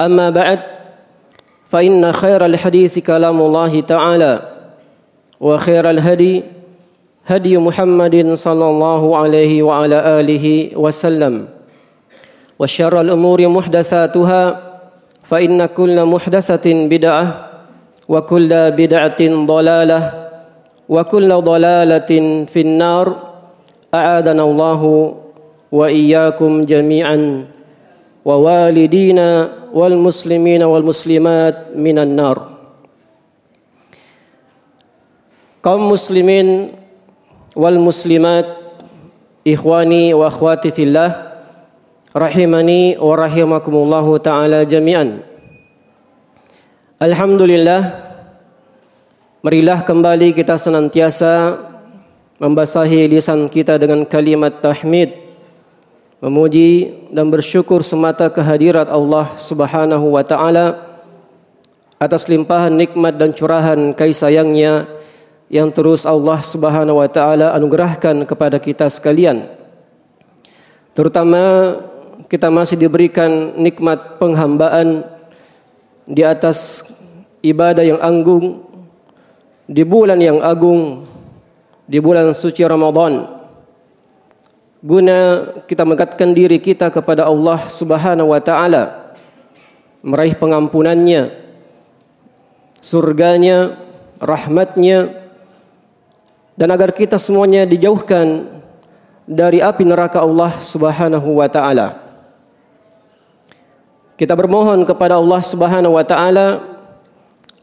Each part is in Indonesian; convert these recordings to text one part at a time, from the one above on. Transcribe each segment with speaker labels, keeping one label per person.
Speaker 1: أما بعد فإن خير الحديث كلام الله تعالى وخير الهدي هدي محمد صلى الله عليه وعلى آله وسلم وشر الأمور محدثاتها فإن كل محدثة بدعة وكل بدعة ضلالة وكل ضلالة في النار أعاذنا الله وإياكم جميعا. ووالدينا والمسلمين والmuslimat minan nar kaum muslimin wal muslimat ikhwani wa akhwati fillah rahimani wa rahimakumullahu taala jami'an Alhamdulillah marilah kembali kita senantiasa membasahi lisan kita dengan kalimat tahmid memuji dan bersyukur semata kehadirat Allah Subhanahu wa taala atas limpahan nikmat dan curahan kasih sayangnya yang terus Allah Subhanahu wa taala anugerahkan kepada kita sekalian. Terutama kita masih diberikan nikmat penghambaan di atas ibadah yang agung di bulan yang agung di bulan suci Ramadan guna kita mengatakan diri kita kepada Allah Subhanahu wa taala meraih pengampunannya surganya rahmatnya dan agar kita semuanya dijauhkan dari api neraka Allah Subhanahu wa taala. Kita bermohon kepada Allah Subhanahu wa taala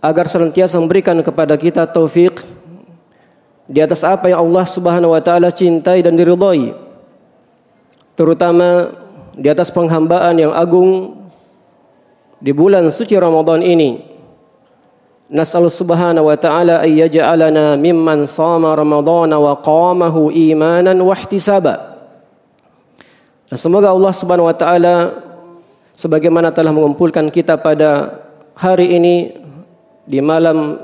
Speaker 1: agar senantiasa memberikan kepada kita taufik di atas apa yang Allah Subhanahu wa taala cintai dan diridhai terutama di atas penghambaan yang agung di bulan suci Ramadan ini. Nas'al subhanahu wa ta'ala ay yaj'alana mimman sama Ramadan wa qamahu imanan wa ihtisaba. Dan semoga Allah Subhanahu wa taala sebagaimana telah mengumpulkan kita pada hari ini di malam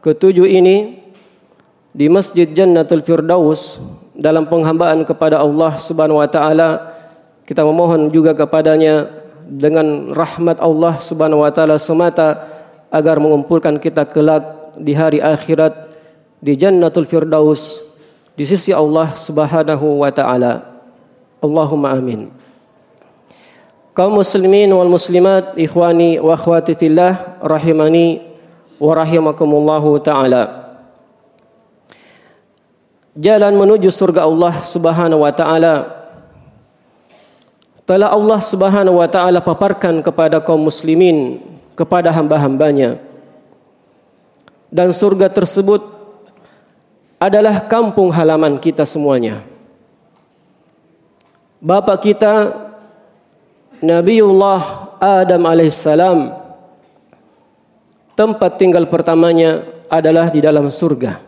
Speaker 1: ketujuh ini di Masjid Jannatul Firdaus dalam penghambaan kepada Allah Subhanahu wa taala kita memohon juga kepadanya dengan rahmat Allah Subhanahu wa taala semata agar mengumpulkan kita kelak di hari akhirat di Jannatul Firdaus di sisi Allah Subhanahu wa taala. Allahumma amin. Kaum muslimin wal muslimat, ikhwani wa akhwati fillah rahimani wa rahimakumullahu taala jalan menuju surga Allah Subhanahu wa taala. Telah Allah Subhanahu wa taala paparkan kepada kaum muslimin kepada hamba-hambanya. Dan surga tersebut adalah kampung halaman kita semuanya. Bapak kita Nabiullah Adam alaihissalam tempat tinggal pertamanya adalah di dalam surga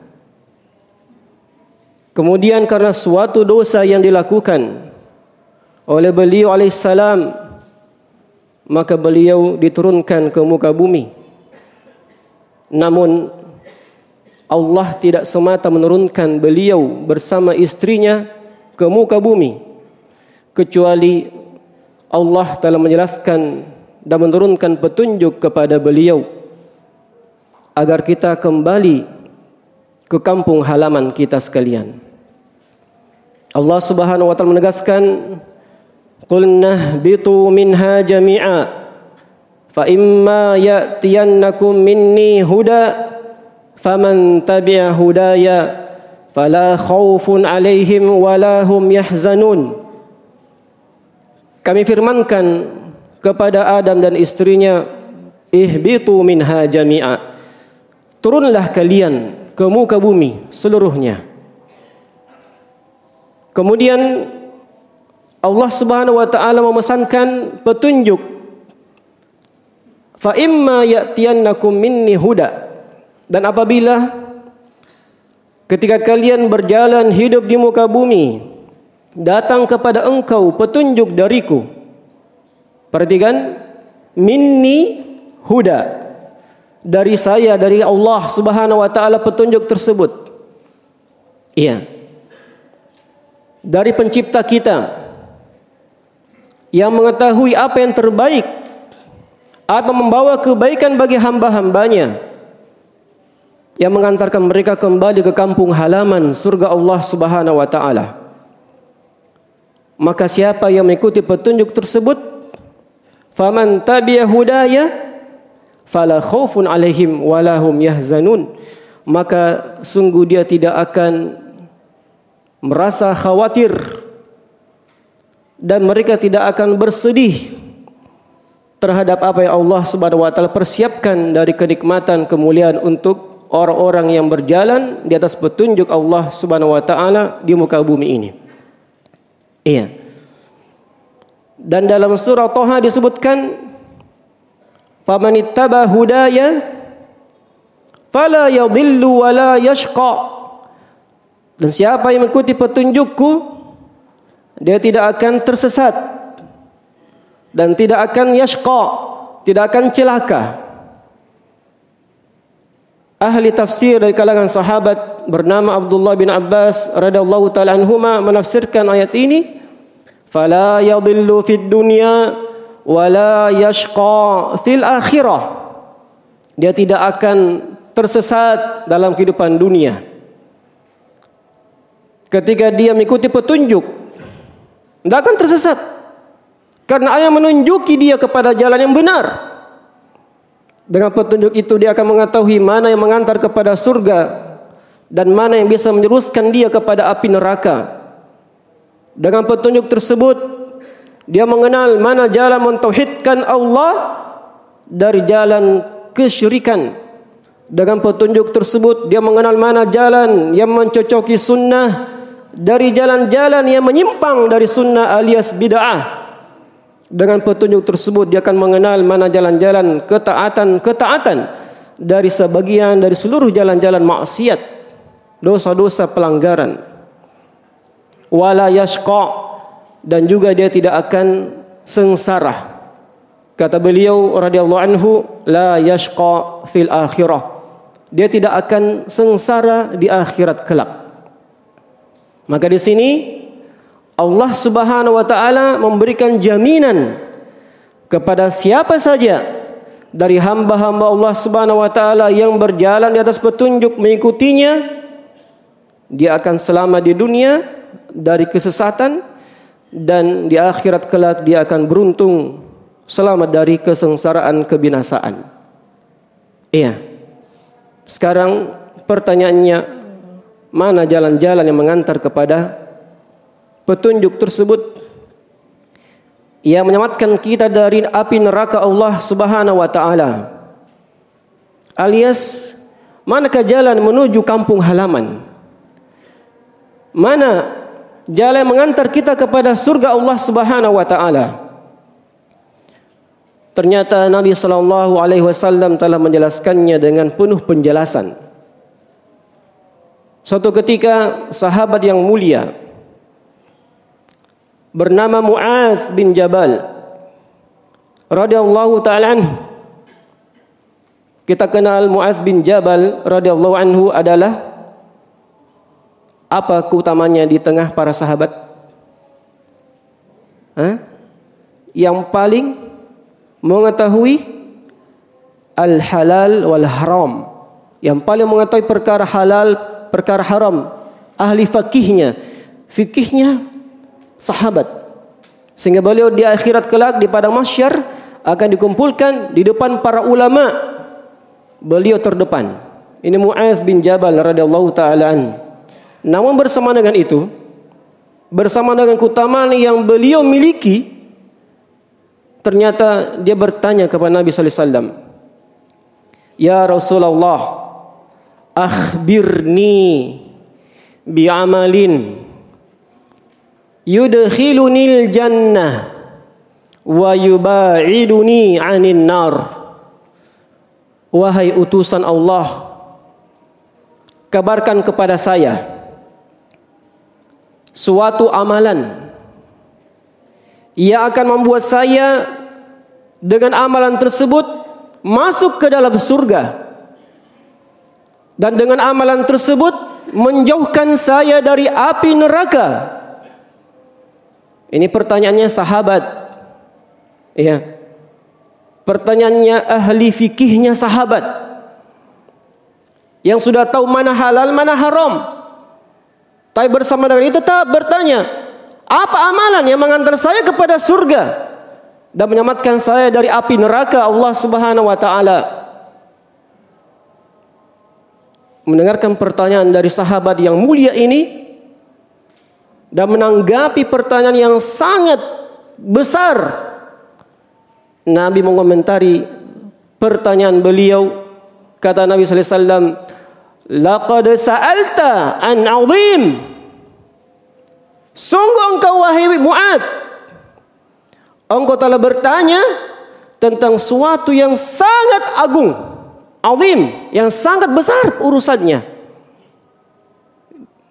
Speaker 1: Kemudian karena suatu dosa yang dilakukan oleh beliau alaihissalam maka beliau diturunkan ke muka bumi. Namun Allah tidak semata menurunkan beliau bersama istrinya ke muka bumi kecuali Allah telah menjelaskan dan menurunkan petunjuk kepada beliau agar kita kembali ke kampung halaman kita sekalian. Allah Subhanahu wa taala menegaskan qulna bitu minha jami'a fa imma ya'tiyannakum minni huda faman tabi'a hudaya fala khaufun alaihim wala hum yahzanun. Kami firmankan kepada Adam dan istrinya ihbitu minha jami'a. Turunlah kalian ke muka bumi seluruhnya kemudian Allah Subhanahu wa taala memesankan petunjuk fa imma ya'tiyannakum minni huda dan apabila ketika kalian berjalan hidup di muka bumi datang kepada engkau petunjuk dariku. Perhatikan minni huda. Dari saya dari Allah Subhanahu wa taala petunjuk tersebut. Iya. Dari pencipta kita yang mengetahui apa yang terbaik atau membawa kebaikan bagi hamba-hambanya yang mengantarkan mereka kembali ke kampung halaman surga Allah Subhanahu wa taala. Maka siapa yang mengikuti petunjuk tersebut faman tabi'a hudaya fala khaufun alaihim wala hum yahzanun maka sungguh dia tidak akan merasa khawatir dan mereka tidak akan bersedih terhadap apa yang Allah Subhanahu wa taala persiapkan dari kenikmatan kemuliaan untuk orang-orang yang berjalan di atas petunjuk Allah Subhanahu wa taala di muka bumi ini. Iya. Dan dalam surah Toha disebutkan faman hudaya fala yadhillu wa la yashqa. Dan siapa yang mengikuti petunjukku dia tidak akan tersesat. Dan tidak akan yashqa, tidak akan celaka. Ahli tafsir dari kalangan sahabat bernama Abdullah bin Abbas radhiyallahu taala anhuma menafsirkan ayat ini fala yadhillu fid dunya wala yashqa fil akhirah. Dia tidak akan tersesat dalam kehidupan dunia ketika dia mengikuti petunjuk tidak akan tersesat. Karena ayat menunjuki dia kepada jalan yang benar. Dengan petunjuk itu dia akan mengetahui mana yang mengantar kepada surga dan mana yang bisa menjuruskan dia kepada api neraka. Dengan petunjuk tersebut dia mengenal mana jalan mentauhidkan Allah dari jalan kesyirikan. Dengan petunjuk tersebut dia mengenal mana jalan yang mencocoki sunnah dari jalan-jalan yang menyimpang dari sunnah alias bid'ah. Dengan petunjuk tersebut dia akan mengenal mana jalan-jalan ketaatan-ketaatan dari sebagian dari seluruh jalan-jalan maksiat, dosa-dosa pelanggaran wala yashqa dan juga dia tidak akan sengsara. Kata beliau radhiyallahu anhu, la yashqa fil akhirah. Dia tidak akan sengsara di akhirat kelak. Maka di sini Allah Subhanahu wa taala memberikan jaminan kepada siapa saja dari hamba-hamba Allah Subhanahu wa taala yang berjalan di atas petunjuk mengikutinya dia akan selamat di dunia dari kesesatan dan di akhirat kelak dia akan beruntung selamat dari kesengsaraan kebinasaan. Iya. Sekarang pertanyaannya mana jalan-jalan yang mengantar kepada petunjuk tersebut yang menyelamatkan kita dari api neraka Allah Subhanahu wa taala. Alias manakah jalan menuju kampung halaman? Mana jalan mengantar kita kepada surga Allah Subhanahu wa taala. Ternyata Nabi sallallahu alaihi wasallam telah menjelaskannya dengan penuh penjelasan. Suatu ketika sahabat yang mulia bernama Muaz bin Jabal radhiyallahu taala anhu Kita kenal Muaz bin Jabal radhiyallahu anhu adalah apa keutamanya di tengah para sahabat? Hah? Yang paling mengetahui al-halal wal haram. Yang paling mengetahui perkara halal, perkara haram. Ahli fakihnya. Fikihnya sahabat. Sehingga beliau di akhirat kelak di padang mahsyar akan dikumpulkan di depan para ulama beliau terdepan. Ini Muaz bin Jabal radhiyallahu taala Namun bersama dengan itu, bersama dengan keutamaan yang beliau miliki, ternyata dia bertanya kepada Nabi sallallahu alaihi wasallam, "Ya Rasulullah, akhbirni bi'amalin yudkhilunil jannah wa yuba'iduni 'anil nar." Wahai utusan Allah, kabarkan kepada saya suatu amalan yang akan membuat saya dengan amalan tersebut masuk ke dalam surga. Dan dengan amalan tersebut menjauhkan saya dari api neraka. Ini pertanyaannya sahabat. Ya. Pertanyaannya ahli fikihnya sahabat. Yang sudah tahu mana halal, mana haram. Tapi bersama dengan itu tetap bertanya, apa amalan yang mengantar saya kepada surga dan menyelamatkan saya dari api neraka Allah Subhanahu wa taala? Mendengarkan pertanyaan dari sahabat yang mulia ini dan menanggapi pertanyaan yang sangat besar. Nabi mengomentari pertanyaan beliau. Kata Nabi sallallahu alaihi wasallam laqad sa'alta an 'azim. Sungguh engkau wahai Muad engkau telah bertanya tentang suatu yang sangat agung azim yang sangat besar urusannya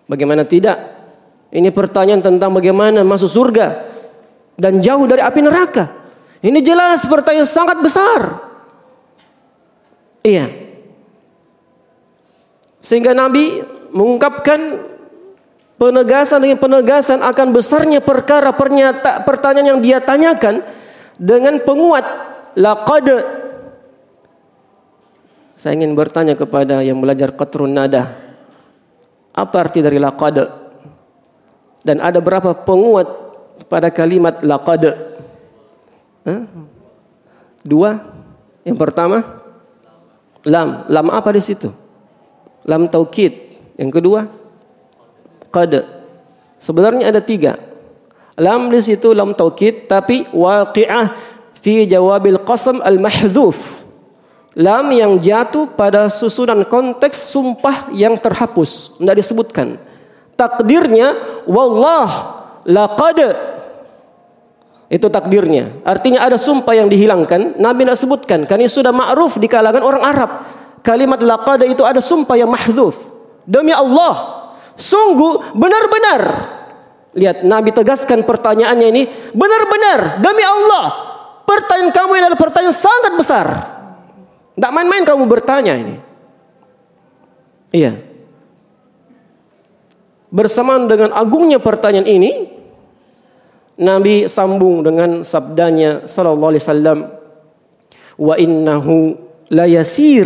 Speaker 1: bagaimana tidak ini pertanyaan tentang bagaimana masuk surga dan jauh dari api neraka ini jelas pertanyaan sangat besar. Iya. Sehingga Nabi mengungkapkan penegasan dengan penegasan akan besarnya perkara pernyata pertanyaan yang dia tanyakan dengan penguat laqad saya ingin bertanya kepada yang belajar qatrun nada apa arti dari laqad dan ada berapa penguat pada kalimat laqad Dua. Yang pertama, lam. Lam apa di situ? Lam taukid. Yang kedua, qad. Sebenarnya ada tiga. Lam di situ lam taukid tapi waqi'ah fi jawabil qasam al mahdhuf. Lam yang jatuh pada susunan konteks sumpah yang terhapus, tidak disebutkan. Takdirnya wallah laqad itu takdirnya. Artinya ada sumpah yang dihilangkan. Nabi tidak sebutkan. Karena sudah ma'ruf di kalangan orang Arab. Kalimat laqada itu ada sumpah yang mahzuf. Demi Allah. Sungguh benar-benar. Lihat Nabi tegaskan pertanyaannya ini. Benar-benar. Demi Allah. Pertanyaan kamu ini adalah pertanyaan sangat besar. Tidak main-main kamu bertanya ini. Iya. Bersamaan dengan agungnya pertanyaan ini, Nabi sambung dengan sabdanya sallallahu alaihi wasallam wa innahu la yasir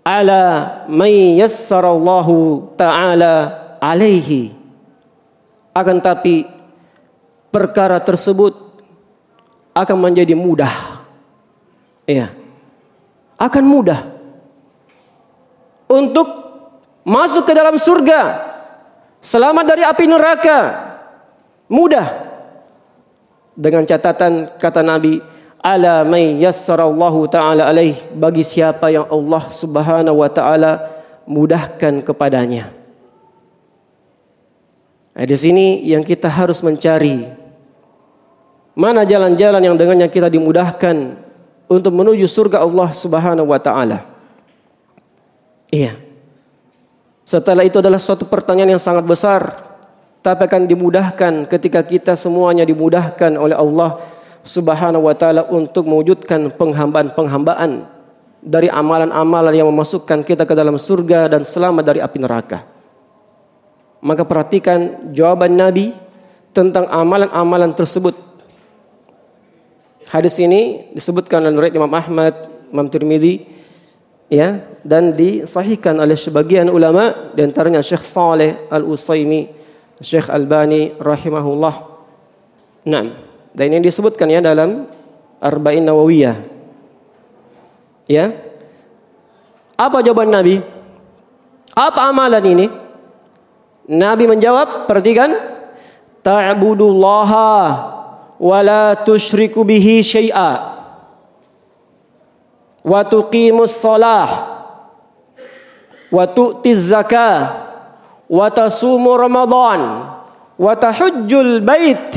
Speaker 1: ala may yassarallahu taala alaihi akan tapi perkara tersebut akan menjadi mudah ya akan mudah untuk masuk ke dalam surga selamat dari api neraka Mudah. Dengan catatan kata Nabi, ala may yassarallahu taala alaih bagi siapa yang Allah Subhanahu wa taala mudahkan kepadanya. Nah, di sini yang kita harus mencari mana jalan-jalan yang dengannya kita dimudahkan untuk menuju surga Allah Subhanahu wa taala. Iya. Setelah itu adalah suatu pertanyaan yang sangat besar tapi akan dimudahkan ketika kita semuanya dimudahkan oleh Allah Subhanahu wa taala untuk mewujudkan penghambaan-penghambaan dari amalan-amalan yang memasukkan kita ke dalam surga dan selamat dari api neraka. Maka perhatikan jawaban Nabi tentang amalan-amalan tersebut. Hadis ini disebutkan dalam riwayat Imam Ahmad, Imam Tirmidzi ya dan disahihkan oleh sebagian ulama di antaranya Syekh Saleh Al-Utsaimin, Syekh Albani rahimahullah. Nah, dan ini disebutkan ya dalam Arba'in Nawawiyah. Ya. Apa jawaban Nabi? Apa amalan ini? Nabi menjawab, perhatikan, ta'budullaha wa la tusyriku bihi syai'a. Wa tuqimus shalah wa tu'tiz zakah. Wa tasumu ramadan. Wa tahujjul bait.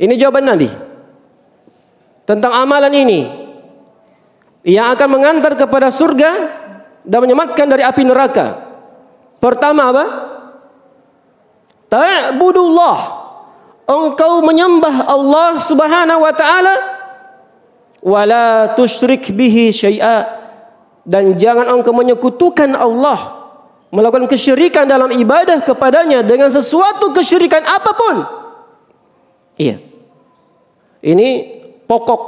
Speaker 1: Ini jawaban Nabi. Tentang amalan ini. Yang akan mengantar kepada surga dan menyelamatkan dari api neraka. Pertama apa? Ta'budullah. Engkau menyembah Allah Subhanahu wa taala wala tusyrik bihi syai'a dan jangan engkau menyekutukan Allah melakukan kesyirikan dalam ibadah kepadanya dengan sesuatu kesyirikan apa pun. Iya. Ini pokok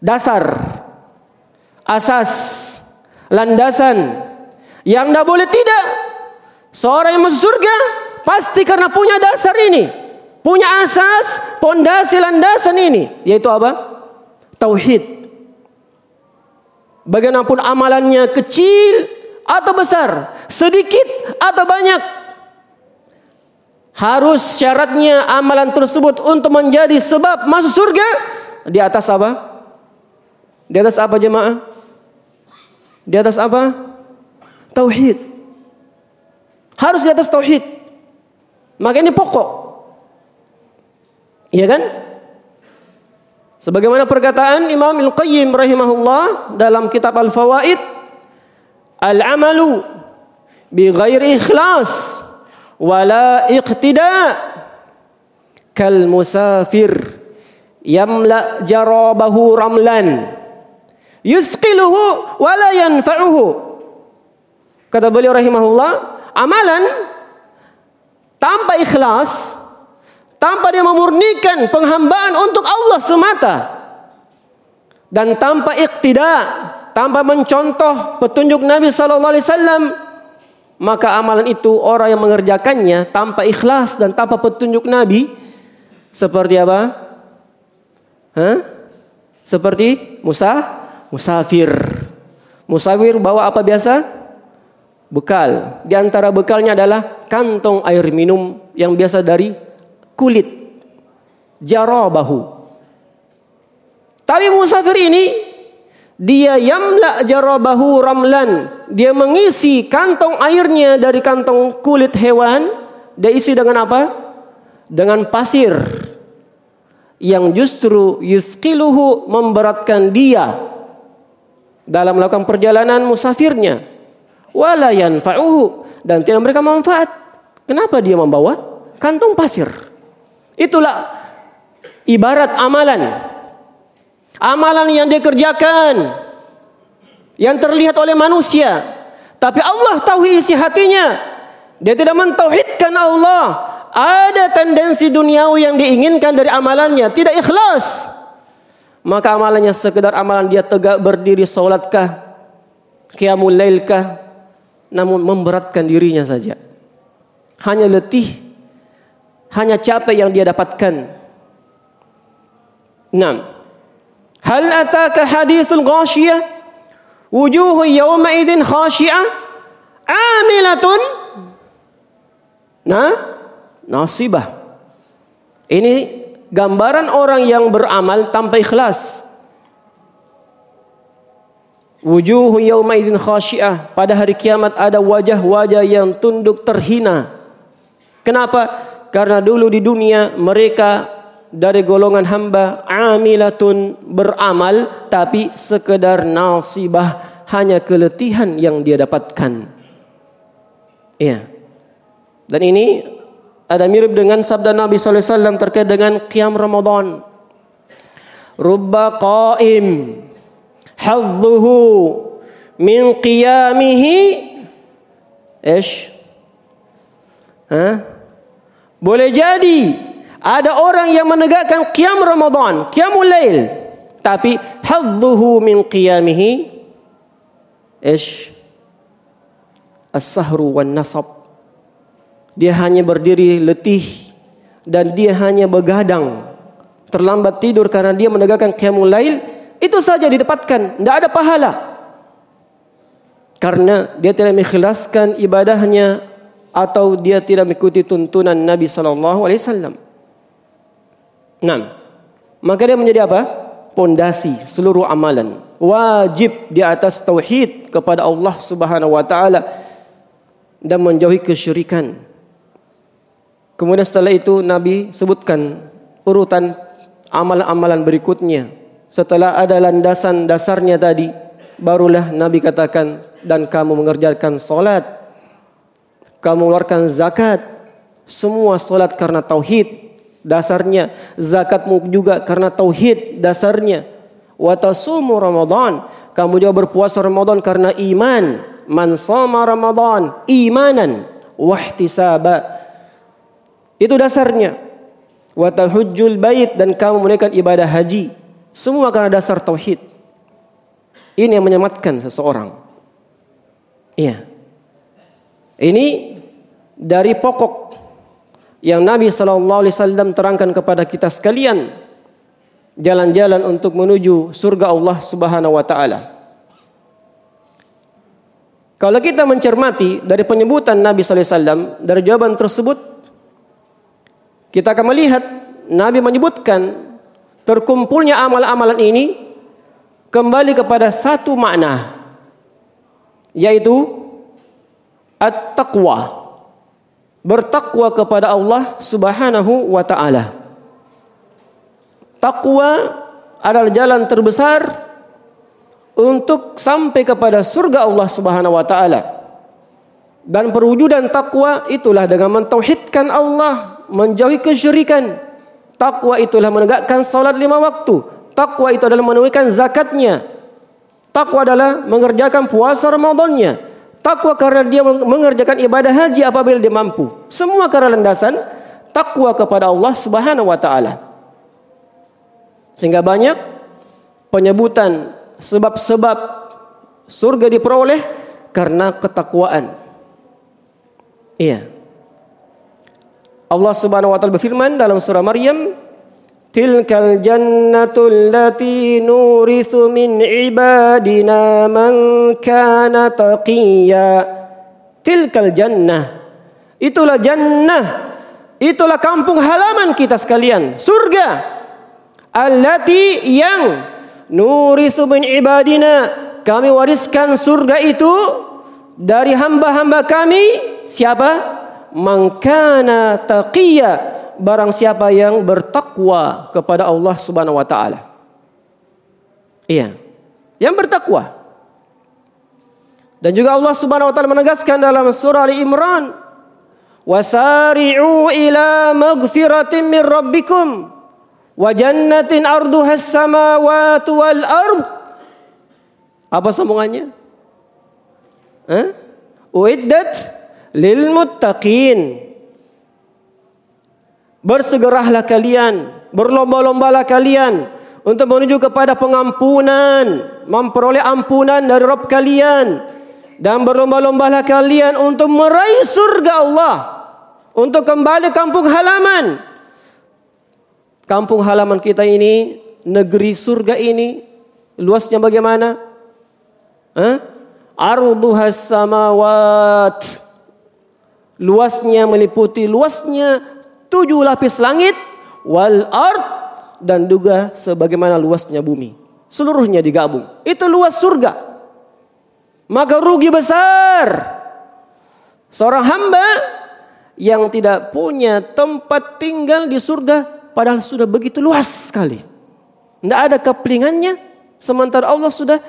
Speaker 1: dasar asas, landasan yang tidak boleh tidak. Seorang yang masuk surga pasti karena punya dasar ini, punya asas, pondasi landasan ini, yaitu apa? Tauhid. Bagaimanapun amalannya kecil atau besar, sedikit atau banyak, harus syaratnya amalan tersebut untuk menjadi sebab masuk surga di atas apa? Di atas apa jemaah? Di atas apa? Tauhid. Harus di atas tauhid. Maka ini pokok. Iya kan? Sebagaimana perkataan Imam Al-Qayyim rahimahullah dalam kitab Al-Fawaid, al-amalu bi ghairi ikhlas wala iqtida kal musafir yamla jarabahu ramlan yusqiluhu wala yanfa'uhu. Kata beliau rahimahullah, amalan tanpa ikhlas, tanpa dia memurnikan penghambaan untuk Allah semata dan tanpa iktida, tanpa mencontoh petunjuk Nabi sallallahu alaihi wasallam, maka amalan itu orang yang mengerjakannya tanpa ikhlas dan tanpa petunjuk Nabi seperti apa? Hah? Seperti Musa musafir. Musafir bawa apa biasa? Bekal. Di antara bekalnya adalah kantong air minum yang biasa dari kulit. Jarabahu. Tapi musafir ini dia yamla jarabahu ramlan. Dia mengisi kantong airnya dari kantong kulit hewan. Dia isi dengan apa? Dengan pasir. Yang justru yuskiluhu memberatkan dia dalam melakukan perjalanan musafirnya wala yanfa'uhu dan tidak mereka manfaat kenapa dia membawa kantong pasir itulah ibarat amalan. Amalan yang dikerjakan yang terlihat oleh manusia. Tapi Allah tahu isi hatinya. Dia tidak mentauhidkan Allah. Ada tendensi duniawi yang diinginkan dari amalannya. Tidak ikhlas. Maka amalannya sekedar amalan dia tegak berdiri salatkah qiyamul lailkah namun memberatkan dirinya saja. Hanya letih hanya capek yang dia dapatkan enam hal ataka hadisul ghashiyah wujuhu yawma idzin khashi'ah amilatun nah nasibah ini gambaran orang yang beramal tanpa ikhlas. Wujuhu yaumaidin khasyiah. Pada hari kiamat ada wajah-wajah yang tunduk terhina. Kenapa? Karena dulu di dunia mereka dari golongan hamba amilatun beramal tapi sekedar nasibah hanya keletihan yang dia dapatkan. Iya. Dan ini ada mirip dengan sabda Nabi SAW terkait dengan Qiyam Ramadan. rubba qaim hadduhu min qiyamihi ish Hah? Boleh jadi ada orang yang menegakkan qiyam Ramadan, qiyamul lail, tapi hadduhu min qiyamihi ish as-sahru wan nasab. Dia hanya berdiri letih dan dia hanya begadang terlambat tidur karena dia menegakkan qiyamul lail itu saja didapatkan tidak ada pahala karena dia tidak mengikhlaskan ibadahnya atau dia tidak mengikuti tuntunan Nabi sallallahu alaihi wasallam. Nah, maka dia menjadi apa? Pondasi seluruh amalan. Wajib di atas tauhid kepada Allah Subhanahu wa taala dan menjauhi kesyirikan. Kemudian setelah itu Nabi sebutkan urutan amalan-amalan berikutnya. Setelah ada landasan dasarnya tadi, barulah Nabi katakan dan kamu mengerjakan salat, kamu mengeluarkan zakat, semua salat karena tauhid dasarnya, zakatmu juga karena tauhid dasarnya. Wa tasumu Ramadan, kamu juga berpuasa Ramadan karena iman. Man sama Ramadan imanan wahtisaba. Itu dasarnya. Wa tahujjul bait dan kamu menunaikan ibadah haji. Semua karena dasar tauhid. Ini yang menyematkan seseorang. Iya. Ini dari pokok yang Nabi Shallallahu Alaihi Wasallam terangkan kepada kita sekalian jalan-jalan untuk menuju surga Allah Subhanahu Wa Taala. Kalau kita mencermati dari penyebutan Nabi Sallallahu Alaihi Wasallam dari jawaban tersebut, kita akan melihat Nabi menyebutkan terkumpulnya amal-amalan ini kembali kepada satu makna yaitu at-taqwa bertakwa kepada Allah Subhanahu wa taala takwa adalah jalan terbesar untuk sampai kepada surga Allah Subhanahu wa taala dan perwujudan takwa itulah dengan mentauhidkan Allah menjauhi kesyirikan Takwa itulah menegakkan salat lima waktu. Takwa itu adalah menunaikan zakatnya. Takwa adalah mengerjakan puasa Ramadannya. Takwa karena dia mengerjakan ibadah haji apabila dia mampu. Semua karena landasan takwa kepada Allah Subhanahu wa taala. Sehingga banyak penyebutan sebab-sebab surga diperoleh karena ketakwaan. Iya. Allah Subhanahu wa taala berfirman dalam surah Maryam, "Tilkal jannatu allati nurithu min ibadina man kana taqiyya." Tilkal jannah. Itulah jannah. Itulah kampung halaman kita sekalian, surga. Allati yang nurithu min ibadina. Kami wariskan surga itu dari hamba-hamba kami. Siapa? mangkana taqiyya barang siapa yang bertakwa kepada Allah Subhanahu wa taala. Iya. Yang bertakwa. Dan juga Allah Subhanahu wa taala menegaskan dalam surah Ali Imran, "Wasari'u ila maghfiratin min rabbikum wa jannatin arduha as-samawati wal ard." Apa sambungannya? Eh? Uiddat lil muttaqin. Bersegeralah kalian, berlomba-lombalah kalian untuk menuju kepada pengampunan, memperoleh ampunan dari Rabb kalian dan berlomba-lombalah kalian untuk meraih surga Allah, untuk kembali kampung halaman. Kampung halaman kita ini, negeri surga ini luasnya bagaimana? Hah? Samawat luasnya meliputi luasnya tujuh lapis langit wal ard dan juga sebagaimana luasnya bumi. Seluruhnya digabung. Itu luas surga. Maka rugi besar seorang hamba yang tidak punya tempat tinggal di surga padahal sudah begitu luas sekali. Tidak ada keplingannya sementara Allah sudah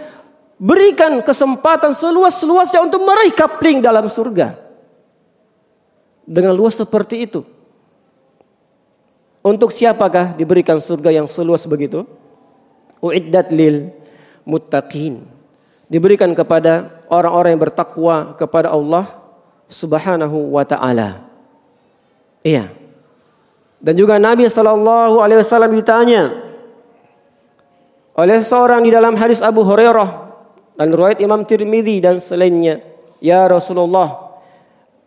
Speaker 1: berikan kesempatan seluas-luasnya untuk meraih kapling dalam surga dengan luas seperti itu. Untuk siapakah diberikan surga yang seluas begitu? Uiddat lil muttaqin. Diberikan kepada orang-orang yang bertakwa kepada Allah Subhanahu wa taala. Iya. Dan juga Nabi sallallahu alaihi wasallam ditanya oleh seorang di dalam hadis Abu Hurairah dan riwayat Imam Tirmizi dan selainnya, "Ya Rasulullah,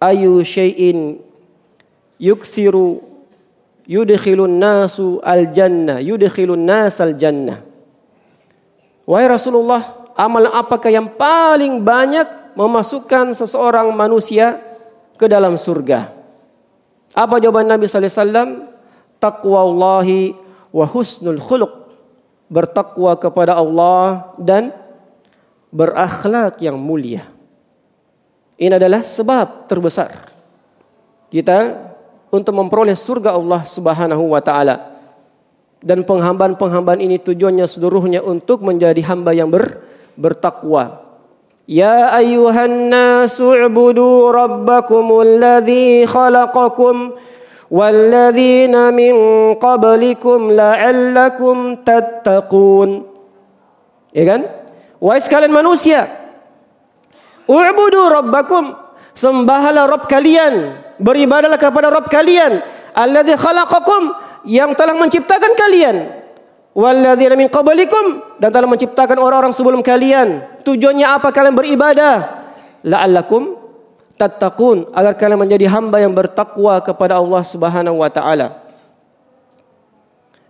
Speaker 1: ayu syai'in yuksiru yudkhilun nasu al jannah, yudkhilun nas al jannah." Wahai Rasulullah, amal apakah yang paling banyak memasukkan seseorang manusia ke dalam surga? Apa jawaban Nabi sallallahu alaihi wasallam? Taqwallahi wa husnul khuluq. Bertakwa kepada Allah dan berakhlak yang mulia. Ini adalah sebab terbesar kita untuk memperoleh surga Allah Subhanahu wa taala. Dan penghambaan-penghambaan ini tujuannya seluruhnya untuk menjadi hamba yang ber, bertakwa. يا أيها الناس اعبدوا ربكم الذي خلقكم والذين من قبلكم لعلكم تتقون ya kan wahai sekalian manusia u'budu rabbakum sembahlah Rabb kalian beribadahlah kepada Rabb kalian alladzi khalaqakum yang telah menciptakan kalian Walladzina min qablikum dan telah menciptakan orang-orang sebelum kalian. Tujuannya apa kalian beribadah? La'allakum tattaqun agar kalian menjadi hamba yang bertakwa kepada Allah Subhanahu wa taala.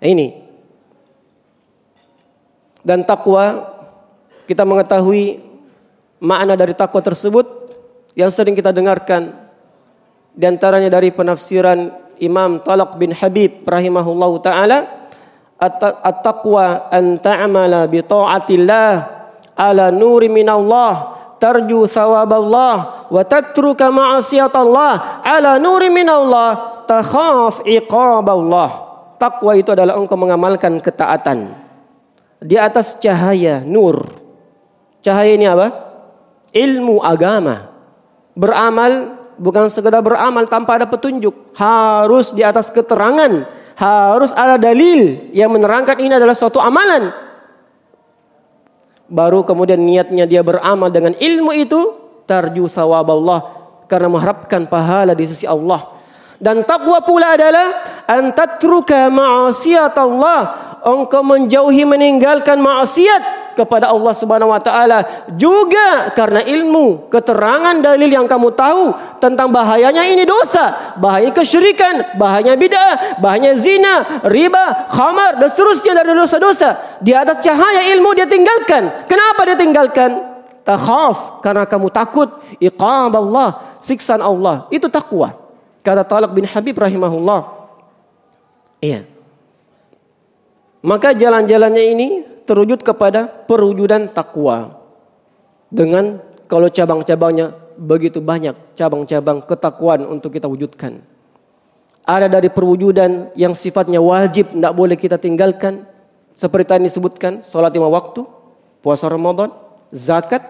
Speaker 1: Ini. Dan takwa kita mengetahui makna dari takwa tersebut yang sering kita dengarkan di antaranya dari penafsiran Imam Talaq bin Habib rahimahullahu taala at-taqwa an ta'mala bi ta'atillah ala nuri minallah tarju sawaballah wa tatruka ma'asiyatallah ala nuri minallah takhaf iqaballah. Takwa itu adalah engkau mengamalkan ketaatan. Di atas cahaya nur. Cahaya ini apa? Ilmu agama. Beramal bukan sekedar beramal tanpa ada petunjuk harus di atas keterangan harus ada dalil yang menerangkan ini adalah suatu amalan. Baru kemudian niatnya dia beramal dengan ilmu itu tarju sawaballah karena mengharapkan pahala di sisi Allah. Dan takwa pula adalah antatruka ma'asiyat Allah. Engkau menjauhi meninggalkan maksiat kepada Allah Subhanahu wa taala juga karena ilmu, keterangan dalil yang kamu tahu tentang bahayanya ini dosa, bahaya kesyirikan, bahaya bid'ah, bahaya zina, riba, khamar dan seterusnya dari dosa-dosa. Di atas cahaya ilmu dia tinggalkan. Kenapa dia tinggalkan? Takhaf karena kamu takut iqab Allah, siksaan Allah. Itu takwa. Kata Talak bin Habib rahimahullah. Iya. Maka jalan-jalannya ini terwujud kepada perwujudan takwa. Dengan kalau cabang-cabangnya begitu banyak cabang-cabang ketakwaan untuk kita wujudkan. Ada dari perwujudan yang sifatnya wajib tidak boleh kita tinggalkan. Seperti tadi disebutkan, sholat lima waktu, puasa Ramadan, zakat,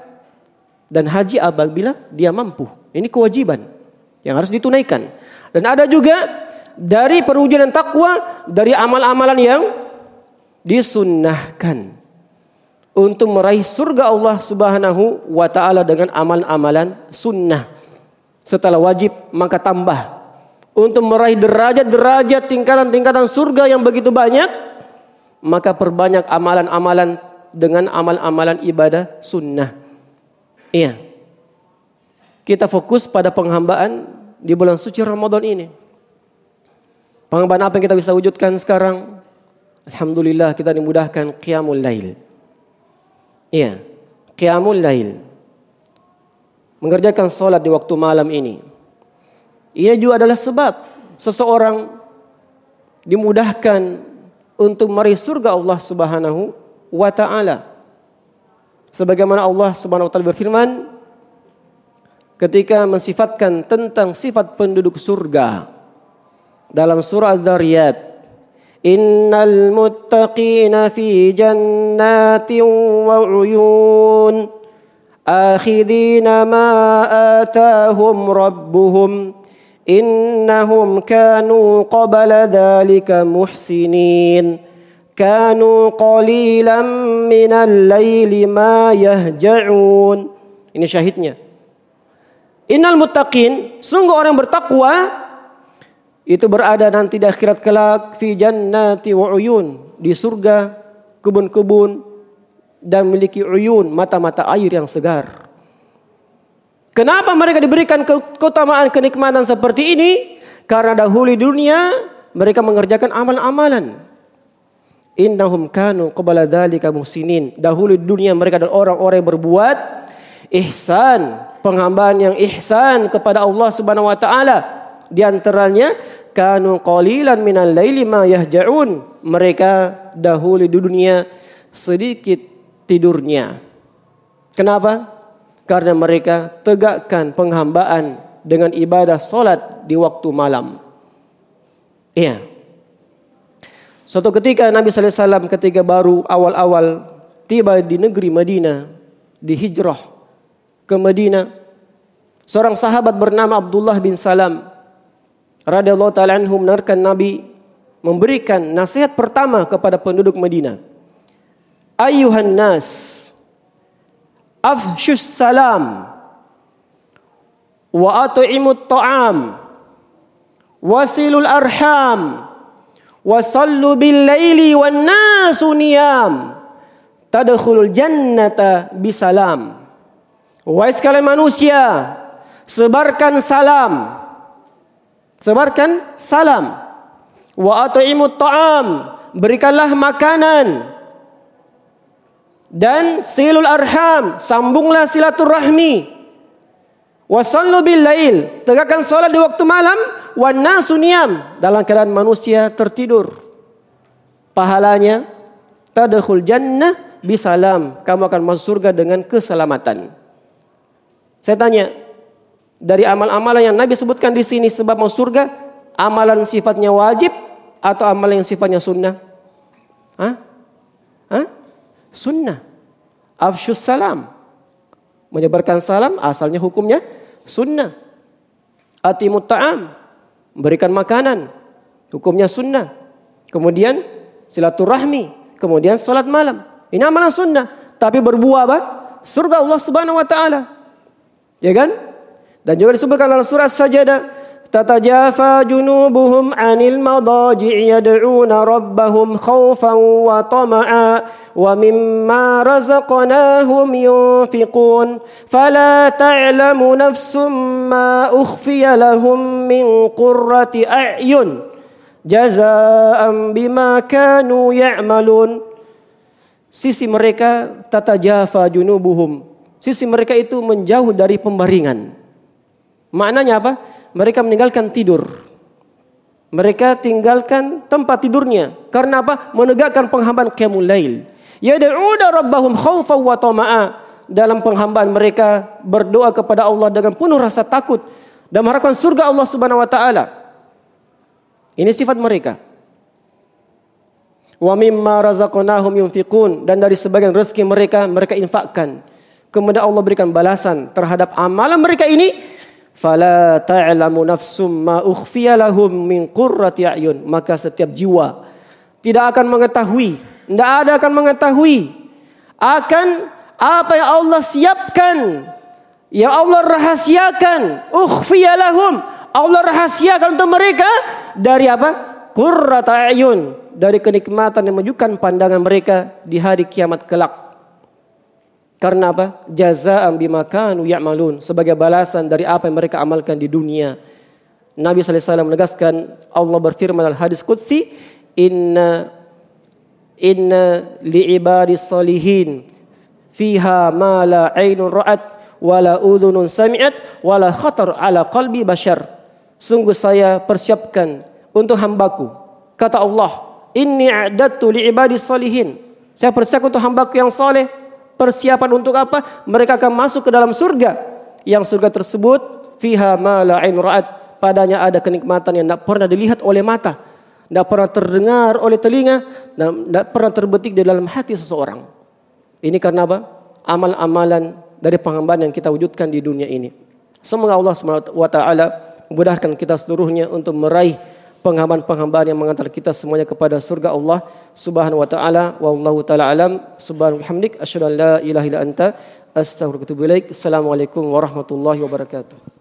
Speaker 1: dan haji apabila dia mampu. Ini kewajiban yang harus ditunaikan. Dan ada juga dari perwujudan takwa dari amal-amalan yang disunnahkan untuk meraih surga Allah Subhanahu wa taala dengan amal-amalan sunnah. Setelah wajib maka tambah untuk meraih derajat-derajat tingkatan-tingkatan surga yang begitu banyak maka perbanyak amalan-amalan dengan amal-amalan ibadah sunnah. Iya. Kita fokus pada penghambaan di bulan suci Ramadan ini. Penghambaan apa yang kita bisa wujudkan sekarang? Alhamdulillah kita dimudahkan qiyamul lail. Iya, qiyamul lail. Mengerjakan sholat di waktu malam ini. Ini juga adalah sebab seseorang dimudahkan untuk meraih surga Allah Subhanahu wa taala. Sebagaimana Allah Subhanahu wa taala berfirman ketika mensifatkan tentang sifat penduduk surga dalam surah Az-Zariyat إن المتقين في جنات وعيون آخذين ما آتاهم ربهم إنهم كانوا قبل ذلك محسنين kanu qalilan minal laili ma yahja'un. Ini syahidnya. Innal muttaqin, sungguh orang bertakwa itu berada nanti di akhirat kelak fi jannati wa uyun, di surga, kebun-kebun dan memiliki uyun, mata-mata air yang segar. Kenapa mereka diberikan keutamaan kenikmatan seperti ini? Karena dahulu di dunia mereka mengerjakan amal-amalan. Innahum kanu qabala dzalika muhsinin. Dahulu di dunia mereka adalah orang-orang yang berbuat ihsan, penghambaan yang ihsan kepada Allah Subhanahu wa taala. Di antaranya kanu qalilan minal laili ma yahja'un. Mereka dahulu di dunia sedikit tidurnya. Kenapa? Karena mereka tegakkan penghambaan dengan ibadah solat di waktu malam. Iya. Suatu ketika Nabi SAW ketika baru awal-awal tiba di negeri Madinah, di hijrah ke Madinah. Seorang sahabat bernama Abdullah bin Salam radhiyallahu taala anhu menarkan Nabi memberikan nasihat pertama kepada penduduk Madinah. Ayuhan nas afshus salam wa at'imut ta'am wasilul arham wasallu bil laili wan nasu niyam tadkhulul jannata bisalam Wahai sekalian manusia, sebarkan salam. Sebarkan salam. Wa at'imut ta'am, berikanlah makanan. Dan silul arham, sambunglah silaturahmi. Wasallu bil lail, tegakkan salat di waktu malam, wan nasu dalam keadaan manusia tertidur. Pahalanya tadkhul jannah bisalam, kamu akan masuk surga dengan keselamatan. Saya tanya, dari amal-amalan yang Nabi sebutkan di sini sebab mau surga, amalan sifatnya wajib atau amalan yang sifatnya sunnah? Hah? Hah? Sunnah. Afshus salam. Menyebarkan salam asalnya hukumnya sunnah. Atimut ta'am. Berikan makanan. Hukumnya sunnah. Kemudian silaturahmi. Kemudian salat malam. Ini amalan sunnah. Tapi berbuah apa? Surga Allah subhanahu wa ta'ala. Ya kan? Dan juga disebutkan dalam surah Sajadah تتجافى جنوبهم عن المضاجع يدعون ربهم خوفا وطمعا ومما رزقناهم ينفقون فلا تعلم نفس ما أخفي لهم من قرة أعين جزاء بما كانوا يعملون sisi mereka tatajafa junubuhum Sisi mereka itu menjauh dari pembaringan. Maknanya apa? Mereka meninggalkan tidur. Mereka tinggalkan tempat tidurnya. Karena apa? Menegakkan penghambaan qiyamul lail. Yad'una rabbahum khawfan wa tama'a. Dalam penghambaan mereka berdoa kepada Allah dengan penuh rasa takut dan mengharapkan surga Allah Subhanahu wa taala. Ini sifat mereka. Wa mimma razaqnahum yunfiqun dan dari sebagian rezeki mereka mereka infakkan kemudian Allah berikan balasan terhadap amalan mereka ini fala ta'lamu nafsum ma ukhfiya lahum min qurrati ayun. Maka setiap jiwa tidak akan mengetahui tidak ada akan mengetahui akan apa yang Allah siapkan yang Allah rahasiakan. Ukhfiya lahum. Allah rahasiakan untuk mereka dari apa? Qurrata ayun. Dari kenikmatan yang menunjukkan pandangan mereka di hari kiamat kelak karena apa? Jazaan bima kanu ya'malun. Sebagai balasan dari apa yang mereka amalkan di dunia. Nabi SAW menegaskan Allah berfirman dalam hadis Qudsi. Inna inna li'ibadis salihin fiha ma la ainun ra'at wala udhunun sami'at wala khatar ala qalbi bashar. Sungguh saya persiapkan untuk hambaku. Kata Allah, Inni a'dadtu li'ibadis salihin. Saya persiapkan untuk hambaku yang soleh Persiapan untuk apa? Mereka akan masuk ke dalam surga. Yang surga tersebut fiha ma la ra'at. Padanya ada kenikmatan yang tidak pernah dilihat oleh mata, tidak pernah terdengar oleh telinga, tidak pernah terbetik di dalam hati seseorang. Ini karena apa? Amal-amalan dari penghambaan yang kita wujudkan di dunia ini. Semoga Allah SWT memudahkan kita seluruhnya untuk meraih penghambaan-penghambaan yang mengantar kita semuanya kepada surga Allah Subhanahu wa taala. Wallahu taala alam. Subhanahu hamdik asyhadu an la ilaha illa anta astaghfiruka wa atubu. Assalamualaikum warahmatullahi wabarakatuh.